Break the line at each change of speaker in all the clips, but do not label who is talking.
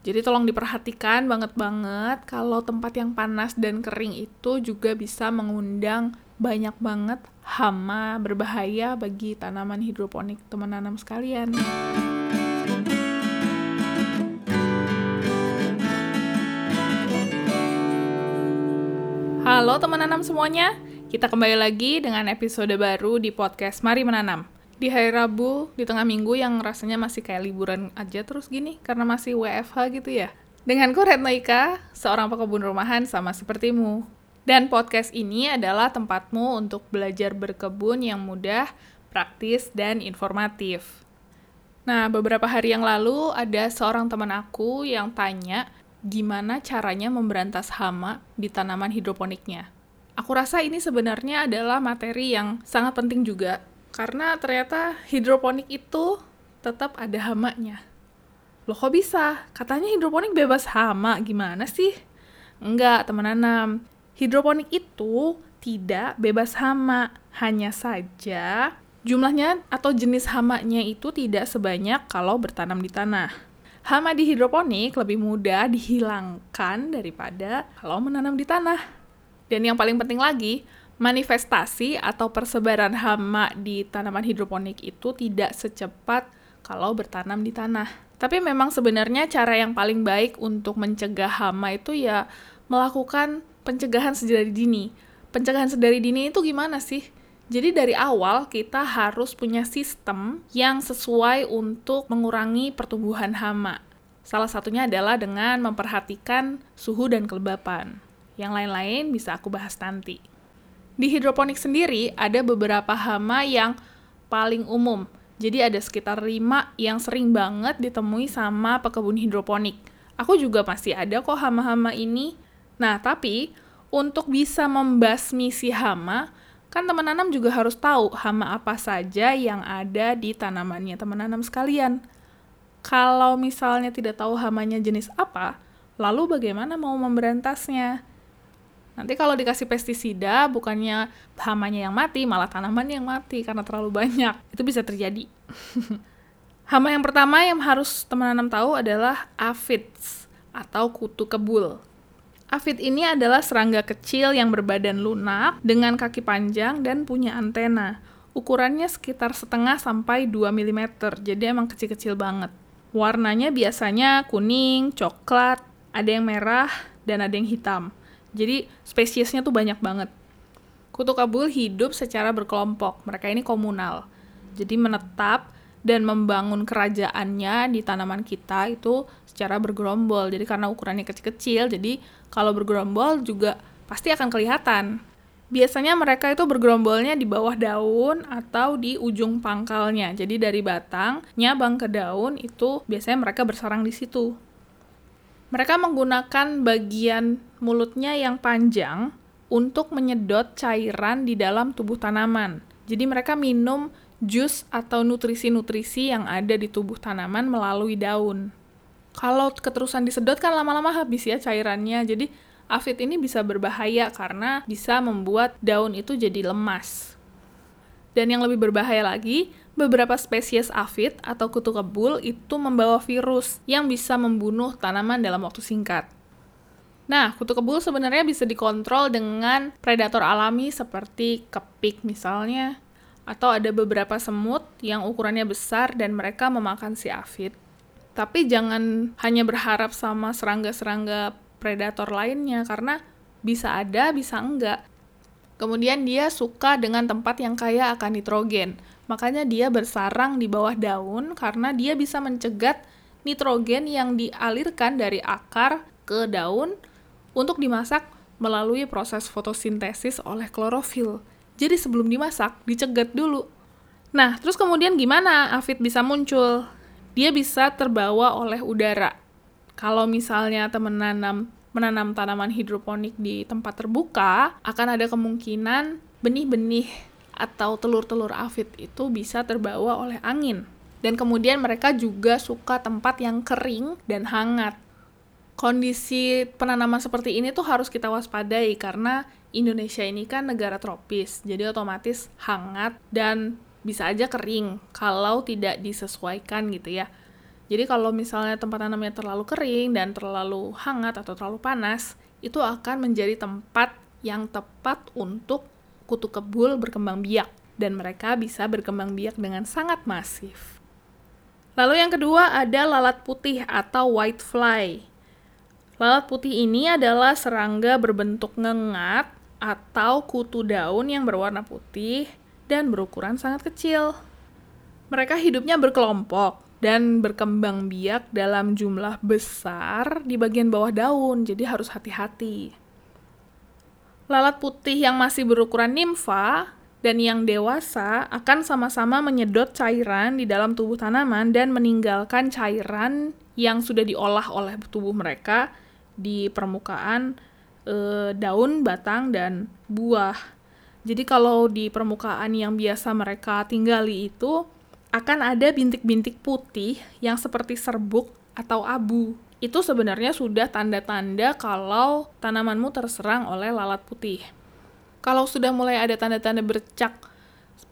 Jadi tolong diperhatikan banget-banget kalau tempat yang panas dan kering itu juga bisa mengundang banyak banget hama berbahaya bagi tanaman hidroponik. Teman nanam sekalian. Halo teman nanam semuanya, kita kembali lagi dengan episode baru di podcast Mari Menanam di hari Rabu di tengah minggu yang rasanya masih kayak liburan aja terus gini karena masih WFH gitu ya. Denganku Retno Ika, seorang pekebun rumahan sama sepertimu. Dan podcast ini adalah tempatmu untuk belajar berkebun yang mudah, praktis, dan informatif. Nah, beberapa hari yang lalu ada seorang teman aku yang tanya gimana caranya memberantas hama di tanaman hidroponiknya. Aku rasa ini sebenarnya adalah materi yang sangat penting juga karena ternyata hidroponik itu tetap ada hamanya. Loh kok bisa? Katanya hidroponik bebas hama, gimana sih? Enggak, teman nanam. Hidroponik itu tidak bebas hama, hanya saja jumlahnya atau jenis hamanya itu tidak sebanyak kalau bertanam di tanah. Hama di hidroponik lebih mudah dihilangkan daripada kalau menanam di tanah. Dan yang paling penting lagi, manifestasi atau persebaran hama di tanaman hidroponik itu tidak secepat kalau bertanam di tanah. Tapi memang sebenarnya cara yang paling baik untuk mencegah hama itu ya melakukan pencegahan sedari dini. Pencegahan sedari dini itu gimana sih? Jadi dari awal kita harus punya sistem yang sesuai untuk mengurangi pertumbuhan hama. Salah satunya adalah dengan memperhatikan suhu dan kelembapan. Yang lain-lain bisa aku bahas nanti. Di hidroponik sendiri ada beberapa hama yang paling umum. Jadi ada sekitar 5 yang sering banget ditemui sama pekebun hidroponik. Aku juga masih ada kok hama-hama ini. Nah, tapi untuk bisa membasmi si hama, kan teman nanam juga harus tahu hama apa saja yang ada di tanamannya teman nanam sekalian. Kalau misalnya tidak tahu hamanya jenis apa, lalu bagaimana mau memberantasnya? Nanti kalau dikasih pestisida, bukannya hamanya yang mati, malah tanaman yang mati karena terlalu banyak. Itu bisa terjadi. Hama yang pertama yang harus teman nanam tahu adalah aphids atau kutu kebul. Aphid ini adalah serangga kecil yang berbadan lunak dengan kaki panjang dan punya antena. Ukurannya sekitar setengah sampai 2 mm, jadi emang kecil-kecil banget. Warnanya biasanya kuning, coklat, ada yang merah, dan ada yang hitam. Jadi spesiesnya tuh banyak banget. Kutu kabul hidup secara berkelompok. Mereka ini komunal. Jadi menetap dan membangun kerajaannya di tanaman kita itu secara bergerombol. Jadi karena ukurannya kecil-kecil, jadi kalau bergerombol juga pasti akan kelihatan. Biasanya mereka itu bergerombolnya di bawah daun atau di ujung pangkalnya. Jadi dari batang nyabang ke daun itu biasanya mereka bersarang di situ. Mereka menggunakan bagian mulutnya yang panjang untuk menyedot cairan di dalam tubuh tanaman. Jadi mereka minum jus atau nutrisi-nutrisi yang ada di tubuh tanaman melalui daun. Kalau keterusan disedot kan lama-lama habis ya cairannya. Jadi afid ini bisa berbahaya karena bisa membuat daun itu jadi lemas. Dan yang lebih berbahaya lagi, beberapa spesies afid atau kutu kebul itu membawa virus yang bisa membunuh tanaman dalam waktu singkat. Nah, kutu kebul sebenarnya bisa dikontrol dengan predator alami seperti kepik misalnya, atau ada beberapa semut yang ukurannya besar dan mereka memakan si afid. Tapi jangan hanya berharap sama serangga-serangga predator lainnya, karena bisa ada, bisa enggak. Kemudian dia suka dengan tempat yang kaya akan nitrogen. Makanya dia bersarang di bawah daun karena dia bisa mencegat nitrogen yang dialirkan dari akar ke daun untuk dimasak melalui proses fotosintesis oleh klorofil. Jadi sebelum dimasak, dicegat dulu. Nah, terus kemudian gimana afid bisa muncul? Dia bisa terbawa oleh udara. Kalau misalnya teman menanam menanam tanaman hidroponik di tempat terbuka, akan ada kemungkinan benih-benih atau telur-telur afid itu bisa terbawa oleh angin. Dan kemudian mereka juga suka tempat yang kering dan hangat. Kondisi penanaman seperti ini tuh harus kita waspadai karena Indonesia ini kan negara tropis, jadi otomatis hangat dan bisa aja kering kalau tidak disesuaikan gitu ya. Jadi kalau misalnya tempat tanamnya terlalu kering dan terlalu hangat atau terlalu panas, itu akan menjadi tempat yang tepat untuk kutu kebul berkembang biak dan mereka bisa berkembang biak dengan sangat masif. Lalu yang kedua ada lalat putih atau white fly. Lalat putih ini adalah serangga berbentuk ngengat atau kutu daun yang berwarna putih dan berukuran sangat kecil. Mereka hidupnya berkelompok dan berkembang biak dalam jumlah besar di bagian bawah daun, jadi harus hati-hati. Lalat putih yang masih berukuran nimfa dan yang dewasa akan sama-sama menyedot cairan di dalam tubuh tanaman dan meninggalkan cairan yang sudah diolah oleh tubuh mereka di permukaan e, daun, batang, dan buah. Jadi kalau di permukaan yang biasa mereka tinggali itu akan ada bintik-bintik putih yang seperti serbuk atau abu. Itu sebenarnya sudah tanda-tanda kalau tanamanmu terserang oleh lalat putih. Kalau sudah mulai ada tanda-tanda bercak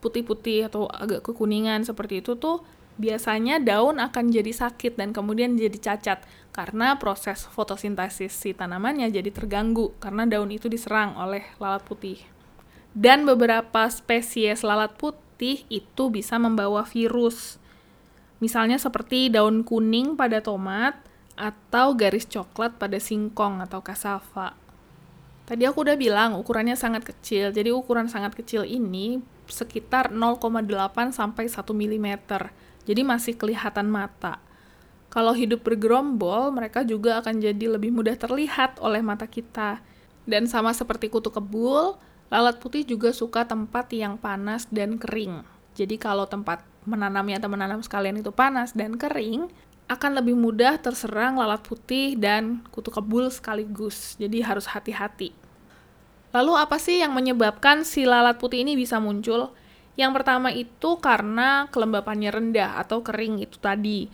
putih-putih atau agak kekuningan seperti itu tuh biasanya daun akan jadi sakit dan kemudian jadi cacat karena proses fotosintesis si tanamannya jadi terganggu karena daun itu diserang oleh lalat putih. Dan beberapa spesies lalat putih itu bisa membawa virus. Misalnya seperti daun kuning pada tomat atau garis coklat pada singkong atau kasava. Tadi aku udah bilang ukurannya sangat kecil. Jadi ukuran sangat kecil ini sekitar 0,8 sampai 1 mm. Jadi masih kelihatan mata. Kalau hidup bergerombol, mereka juga akan jadi lebih mudah terlihat oleh mata kita. Dan sama seperti kutu kebul, Lalat putih juga suka tempat yang panas dan kering. Jadi kalau tempat menanamnya atau menanam sekalian itu panas dan kering, akan lebih mudah terserang lalat putih dan kutu kebul sekaligus. Jadi harus hati-hati. Lalu apa sih yang menyebabkan si lalat putih ini bisa muncul? Yang pertama itu karena kelembapannya rendah atau kering itu tadi.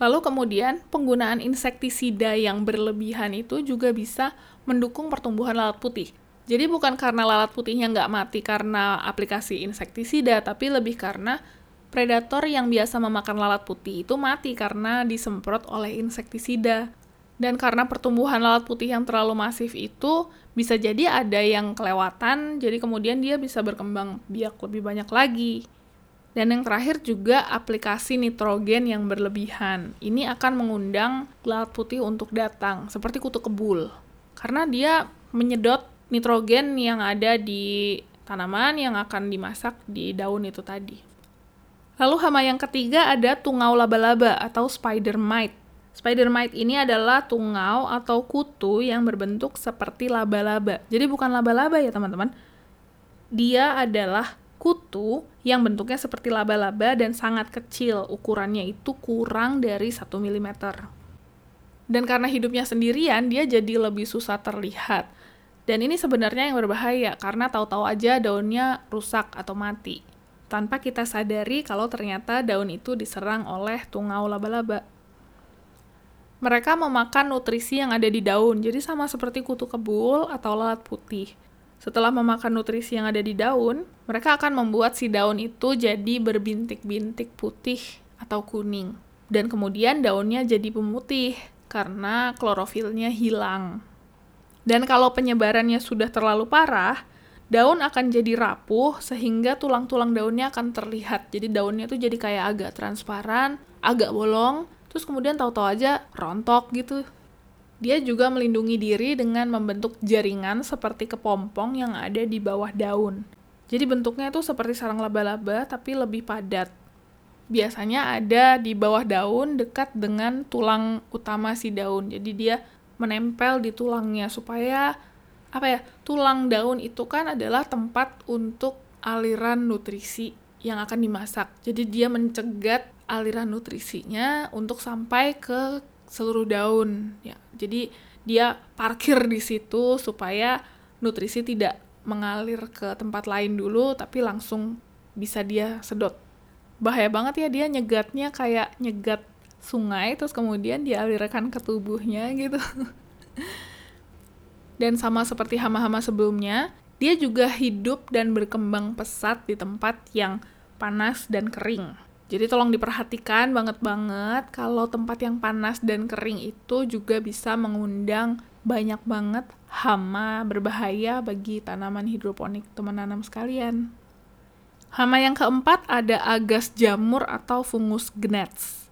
Lalu kemudian penggunaan insektisida yang berlebihan itu juga bisa mendukung pertumbuhan lalat putih. Jadi bukan karena lalat putihnya nggak mati karena aplikasi insektisida, tapi lebih karena predator yang biasa memakan lalat putih itu mati karena disemprot oleh insektisida. Dan karena pertumbuhan lalat putih yang terlalu masif itu bisa jadi ada yang kelewatan, jadi kemudian dia bisa berkembang biak lebih banyak lagi. Dan yang terakhir juga aplikasi nitrogen yang berlebihan. Ini akan mengundang lalat putih untuk datang, seperti kutu kebul. Karena dia menyedot nitrogen yang ada di tanaman yang akan dimasak di daun itu tadi. Lalu hama yang ketiga ada tungau laba-laba atau spider mite. Spider mite ini adalah tungau atau kutu yang berbentuk seperti laba-laba. Jadi bukan laba-laba ya teman-teman. Dia adalah kutu yang bentuknya seperti laba-laba dan sangat kecil. Ukurannya itu kurang dari 1 mm. Dan karena hidupnya sendirian, dia jadi lebih susah terlihat. Dan ini sebenarnya yang berbahaya karena tahu-tahu aja daunnya rusak atau mati. Tanpa kita sadari kalau ternyata daun itu diserang oleh tungau laba-laba. Mereka memakan nutrisi yang ada di daun, jadi sama seperti kutu kebul atau lalat putih. Setelah memakan nutrisi yang ada di daun, mereka akan membuat si daun itu jadi berbintik-bintik putih atau kuning. Dan kemudian daunnya jadi pemutih karena klorofilnya hilang. Dan kalau penyebarannya sudah terlalu parah, daun akan jadi rapuh sehingga tulang-tulang daunnya akan terlihat. Jadi daunnya tuh jadi kayak agak transparan, agak bolong, terus kemudian tahu-tahu aja rontok gitu. Dia juga melindungi diri dengan membentuk jaringan seperti kepompong yang ada di bawah daun. Jadi bentuknya itu seperti sarang laba-laba tapi lebih padat. Biasanya ada di bawah daun dekat dengan tulang utama si daun. Jadi dia menempel di tulangnya supaya apa ya tulang daun itu kan adalah tempat untuk aliran nutrisi yang akan dimasak. Jadi dia mencegat aliran nutrisinya untuk sampai ke seluruh daun ya. Jadi dia parkir di situ supaya nutrisi tidak mengalir ke tempat lain dulu tapi langsung bisa dia sedot. Bahaya banget ya dia nyegatnya kayak nyegat sungai terus kemudian dialirkan ke tubuhnya gitu. Dan sama seperti hama-hama sebelumnya, dia juga hidup dan berkembang pesat di tempat yang panas dan kering. Jadi tolong diperhatikan banget-banget kalau tempat yang panas dan kering itu juga bisa mengundang banyak banget hama berbahaya bagi tanaman hidroponik teman nanam sekalian. Hama yang keempat ada agas jamur atau fungus gnats.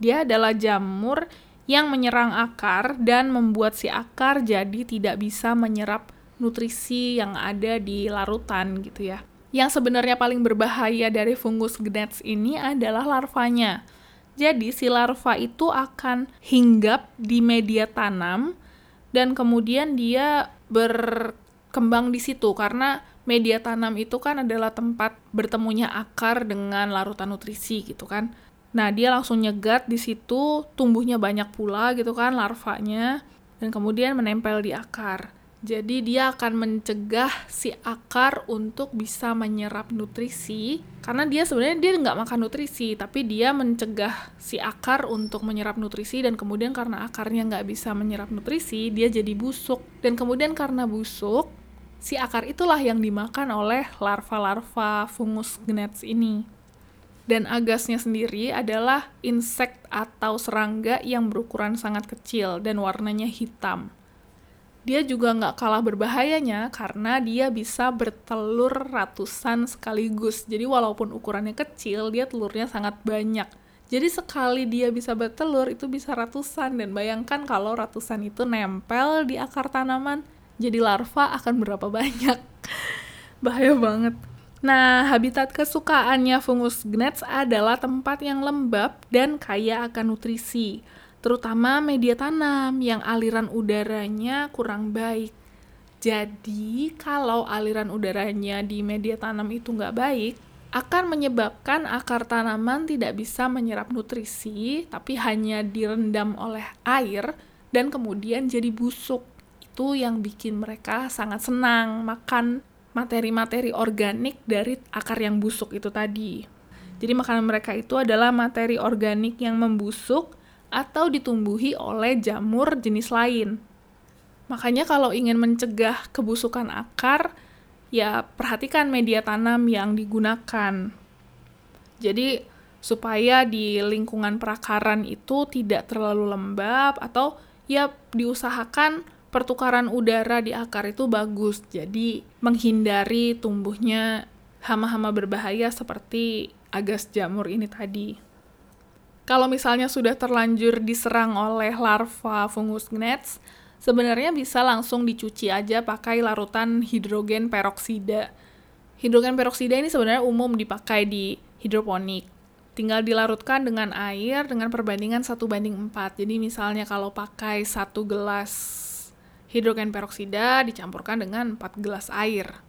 Dia adalah jamur yang menyerang akar dan membuat si akar jadi tidak bisa menyerap nutrisi yang ada di larutan gitu ya. Yang sebenarnya paling berbahaya dari fungus gnats ini adalah larvanya. Jadi si larva itu akan hinggap di media tanam dan kemudian dia berkembang di situ karena media tanam itu kan adalah tempat bertemunya akar dengan larutan nutrisi gitu kan. Nah, dia langsung nyegat di situ, tumbuhnya banyak pula gitu kan larvanya dan kemudian menempel di akar. Jadi dia akan mencegah si akar untuk bisa menyerap nutrisi karena dia sebenarnya dia nggak makan nutrisi tapi dia mencegah si akar untuk menyerap nutrisi dan kemudian karena akarnya nggak bisa menyerap nutrisi dia jadi busuk dan kemudian karena busuk si akar itulah yang dimakan oleh larva-larva fungus gnats ini. Dan agasnya sendiri adalah insek atau serangga yang berukuran sangat kecil dan warnanya hitam dia juga nggak kalah berbahayanya karena dia bisa bertelur ratusan sekaligus. Jadi walaupun ukurannya kecil, dia telurnya sangat banyak. Jadi sekali dia bisa bertelur itu bisa ratusan dan bayangkan kalau ratusan itu nempel di akar tanaman, jadi larva akan berapa banyak. Bahaya banget. Nah, habitat kesukaannya fungus gnats adalah tempat yang lembab dan kaya akan nutrisi terutama media tanam yang aliran udaranya kurang baik. Jadi, kalau aliran udaranya di media tanam itu nggak baik, akan menyebabkan akar tanaman tidak bisa menyerap nutrisi, tapi hanya direndam oleh air dan kemudian jadi busuk. Itu yang bikin mereka sangat senang makan materi-materi organik dari akar yang busuk itu tadi. Jadi makanan mereka itu adalah materi organik yang membusuk atau ditumbuhi oleh jamur jenis lain. Makanya kalau ingin mencegah kebusukan akar, ya perhatikan media tanam yang digunakan. Jadi supaya di lingkungan perakaran itu tidak terlalu lembab atau ya diusahakan pertukaran udara di akar itu bagus. Jadi menghindari tumbuhnya hama-hama berbahaya seperti agas jamur ini tadi. Kalau misalnya sudah terlanjur diserang oleh larva fungus gnats, sebenarnya bisa langsung dicuci aja pakai larutan hidrogen peroksida. Hidrogen peroksida ini sebenarnya umum dipakai di hidroponik. Tinggal dilarutkan dengan air dengan perbandingan 1 banding 4. Jadi misalnya kalau pakai satu gelas hidrogen peroksida dicampurkan dengan 4 gelas air.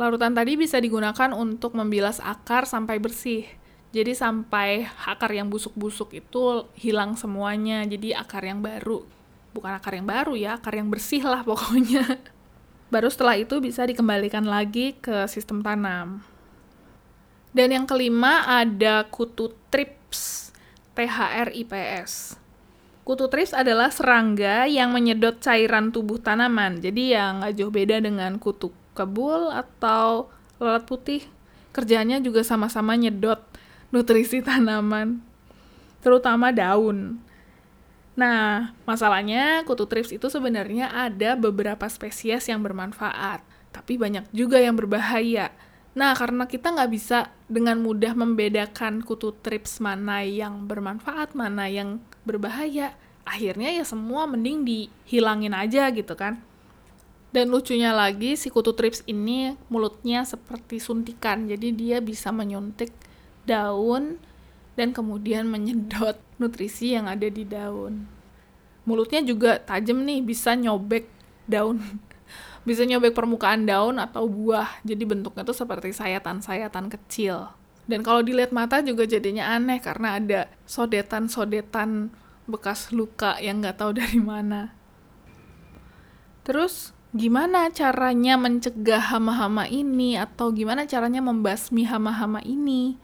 Larutan tadi bisa digunakan untuk membilas akar sampai bersih. Jadi sampai akar yang busuk-busuk itu hilang semuanya. Jadi akar yang baru. Bukan akar yang baru ya, akar yang bersih lah pokoknya. Baru setelah itu bisa dikembalikan lagi ke sistem tanam. Dan yang kelima ada kutu trips, THRIPS. Kutu trips adalah serangga yang menyedot cairan tubuh tanaman. Jadi yang nggak jauh beda dengan kutu kebul atau lalat putih. Kerjanya juga sama-sama nyedot nutrisi tanaman, terutama daun. Nah, masalahnya kutu trips itu sebenarnya ada beberapa spesies yang bermanfaat, tapi banyak juga yang berbahaya. Nah, karena kita nggak bisa dengan mudah membedakan kutu trips mana yang bermanfaat, mana yang berbahaya, akhirnya ya semua mending dihilangin aja gitu kan. Dan lucunya lagi, si kutu trips ini mulutnya seperti suntikan, jadi dia bisa menyuntik daun dan kemudian menyedot nutrisi yang ada di daun. Mulutnya juga tajam nih, bisa nyobek daun. Bisa nyobek permukaan daun atau buah. Jadi bentuknya tuh seperti sayatan-sayatan kecil. Dan kalau dilihat mata juga jadinya aneh karena ada sodetan-sodetan bekas luka yang nggak tahu dari mana. Terus gimana caranya mencegah hama-hama ini atau gimana caranya membasmi hama-hama ini?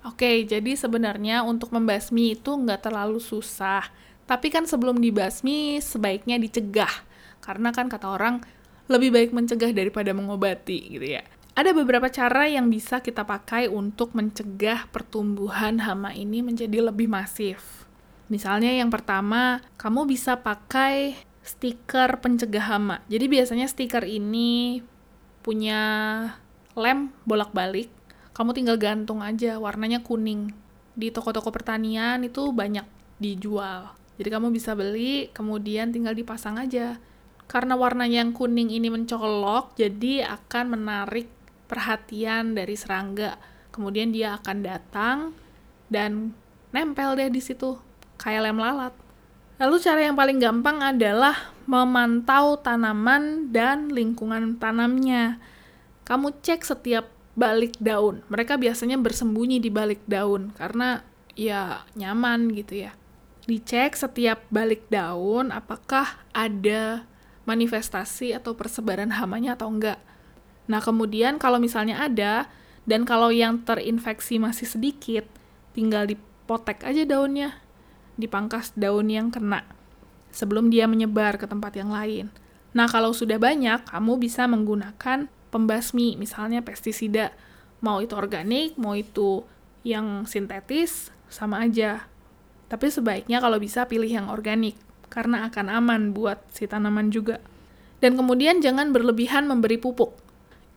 Oke, jadi sebenarnya untuk membasmi itu nggak terlalu susah. Tapi kan sebelum dibasmi, sebaiknya dicegah. Karena kan kata orang, lebih baik mencegah daripada mengobati gitu ya. Ada beberapa cara yang bisa kita pakai untuk mencegah pertumbuhan hama ini menjadi lebih masif. Misalnya yang pertama, kamu bisa pakai stiker pencegah hama. Jadi biasanya stiker ini punya lem bolak-balik. Kamu tinggal gantung aja, warnanya kuning. Di toko-toko pertanian itu banyak dijual. Jadi kamu bisa beli, kemudian tinggal dipasang aja. Karena warnanya yang kuning ini mencolok, jadi akan menarik perhatian dari serangga. Kemudian dia akan datang dan nempel deh di situ, kayak lem lalat. Lalu cara yang paling gampang adalah memantau tanaman dan lingkungan tanamnya. Kamu cek setiap balik daun. Mereka biasanya bersembunyi di balik daun karena ya nyaman gitu ya. Dicek setiap balik daun apakah ada manifestasi atau persebaran hamanya atau enggak. Nah, kemudian kalau misalnya ada, dan kalau yang terinfeksi masih sedikit, tinggal dipotek aja daunnya, dipangkas daun yang kena, sebelum dia menyebar ke tempat yang lain. Nah, kalau sudah banyak, kamu bisa menggunakan pembasmi, misalnya pestisida, mau itu organik, mau itu yang sintetis, sama aja. Tapi sebaiknya kalau bisa pilih yang organik, karena akan aman buat si tanaman juga. Dan kemudian jangan berlebihan memberi pupuk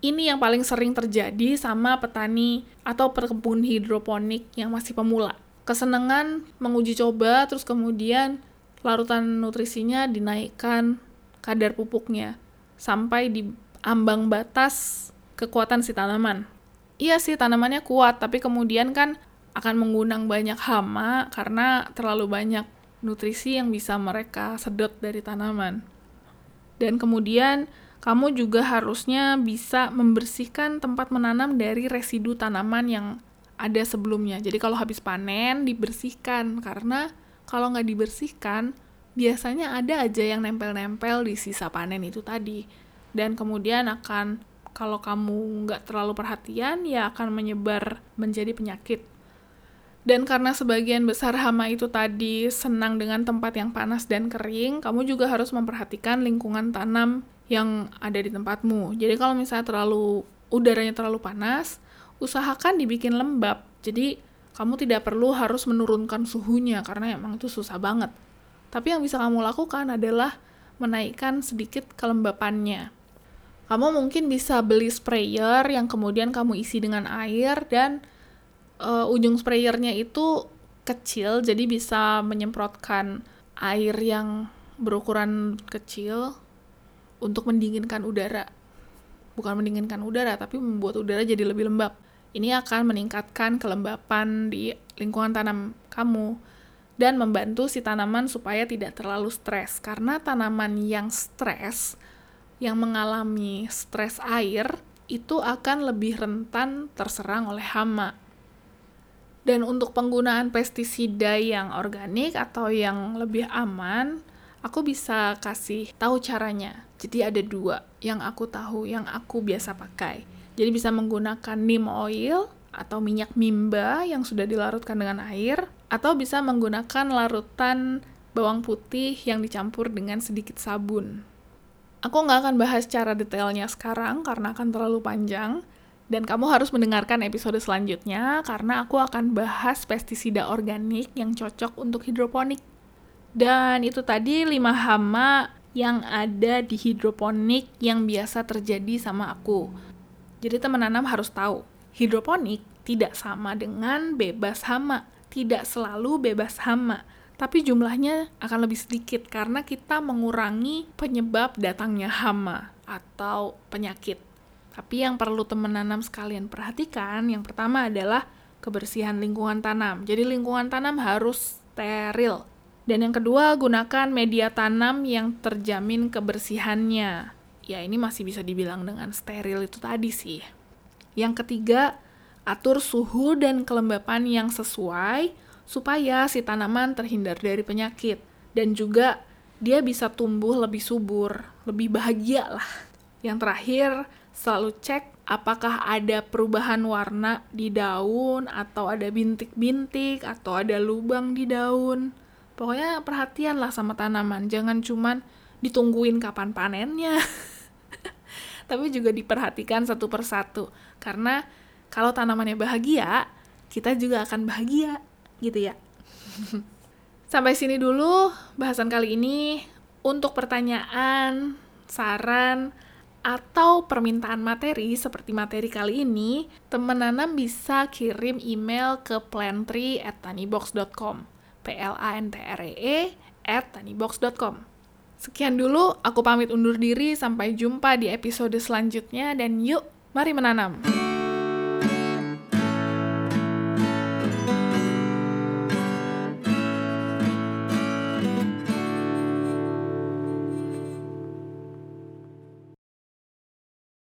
ini yang paling sering terjadi sama petani atau perkebun hidroponik yang masih pemula. Kesenangan menguji coba, terus kemudian larutan nutrisinya dinaikkan kadar pupuknya sampai di ambang batas kekuatan si tanaman. Iya sih tanamannya kuat, tapi kemudian kan akan mengundang banyak hama karena terlalu banyak nutrisi yang bisa mereka sedot dari tanaman. Dan kemudian kamu juga harusnya bisa membersihkan tempat menanam dari residu tanaman yang ada sebelumnya. Jadi kalau habis panen dibersihkan karena kalau nggak dibersihkan biasanya ada aja yang nempel-nempel di sisa panen itu tadi dan kemudian akan kalau kamu nggak terlalu perhatian ya akan menyebar menjadi penyakit. Dan karena sebagian besar hama itu tadi senang dengan tempat yang panas dan kering, kamu juga harus memperhatikan lingkungan tanam yang ada di tempatmu. Jadi kalau misalnya terlalu udaranya terlalu panas, usahakan dibikin lembab. Jadi kamu tidak perlu harus menurunkan suhunya karena emang itu susah banget. Tapi yang bisa kamu lakukan adalah menaikkan sedikit kelembapannya. Kamu mungkin bisa beli sprayer yang kemudian kamu isi dengan air dan uh, ujung sprayernya itu kecil jadi bisa menyemprotkan air yang berukuran kecil untuk mendinginkan udara. Bukan mendinginkan udara, tapi membuat udara jadi lebih lembab. Ini akan meningkatkan kelembapan di lingkungan tanam kamu dan membantu si tanaman supaya tidak terlalu stres. Karena tanaman yang stres, yang mengalami stres air, itu akan lebih rentan terserang oleh hama. Dan untuk penggunaan pestisida yang organik atau yang lebih aman, aku bisa kasih tahu caranya. Jadi ada dua yang aku tahu, yang aku biasa pakai. Jadi bisa menggunakan neem oil atau minyak mimba yang sudah dilarutkan dengan air, atau bisa menggunakan larutan bawang putih yang dicampur dengan sedikit sabun. Aku nggak akan bahas cara detailnya sekarang karena akan terlalu panjang, dan kamu harus mendengarkan episode selanjutnya karena aku akan bahas pestisida organik yang cocok untuk hidroponik. Dan itu tadi 5 hama yang ada di hidroponik yang biasa terjadi sama aku. Jadi teman nanam harus tahu, hidroponik tidak sama dengan bebas hama. Tidak selalu bebas hama, tapi jumlahnya akan lebih sedikit karena kita mengurangi penyebab datangnya hama atau penyakit. Tapi yang perlu teman nanam sekalian perhatikan, yang pertama adalah kebersihan lingkungan tanam. Jadi lingkungan tanam harus steril, dan yang kedua, gunakan media tanam yang terjamin kebersihannya. Ya, ini masih bisa dibilang dengan steril itu tadi sih. Yang ketiga, atur suhu dan kelembapan yang sesuai supaya si tanaman terhindar dari penyakit. Dan juga dia bisa tumbuh lebih subur, lebih bahagia lah. Yang terakhir, selalu cek apakah ada perubahan warna di daun, atau ada bintik-bintik, atau ada lubang di daun Pokoknya perhatian lah sama tanaman, jangan cuman ditungguin kapan panennya. tapi juga diperhatikan satu persatu. Karena kalau tanamannya bahagia, kita juga akan bahagia, gitu ya. Sampai sini dulu bahasan kali ini. Untuk pertanyaan, saran, atau permintaan materi seperti materi kali ini, teman nanam bisa kirim email ke plantry at p l a n t r e -E tanibox.com Sekian dulu, aku pamit undur diri, sampai jumpa di episode selanjutnya, dan yuk, mari menanam!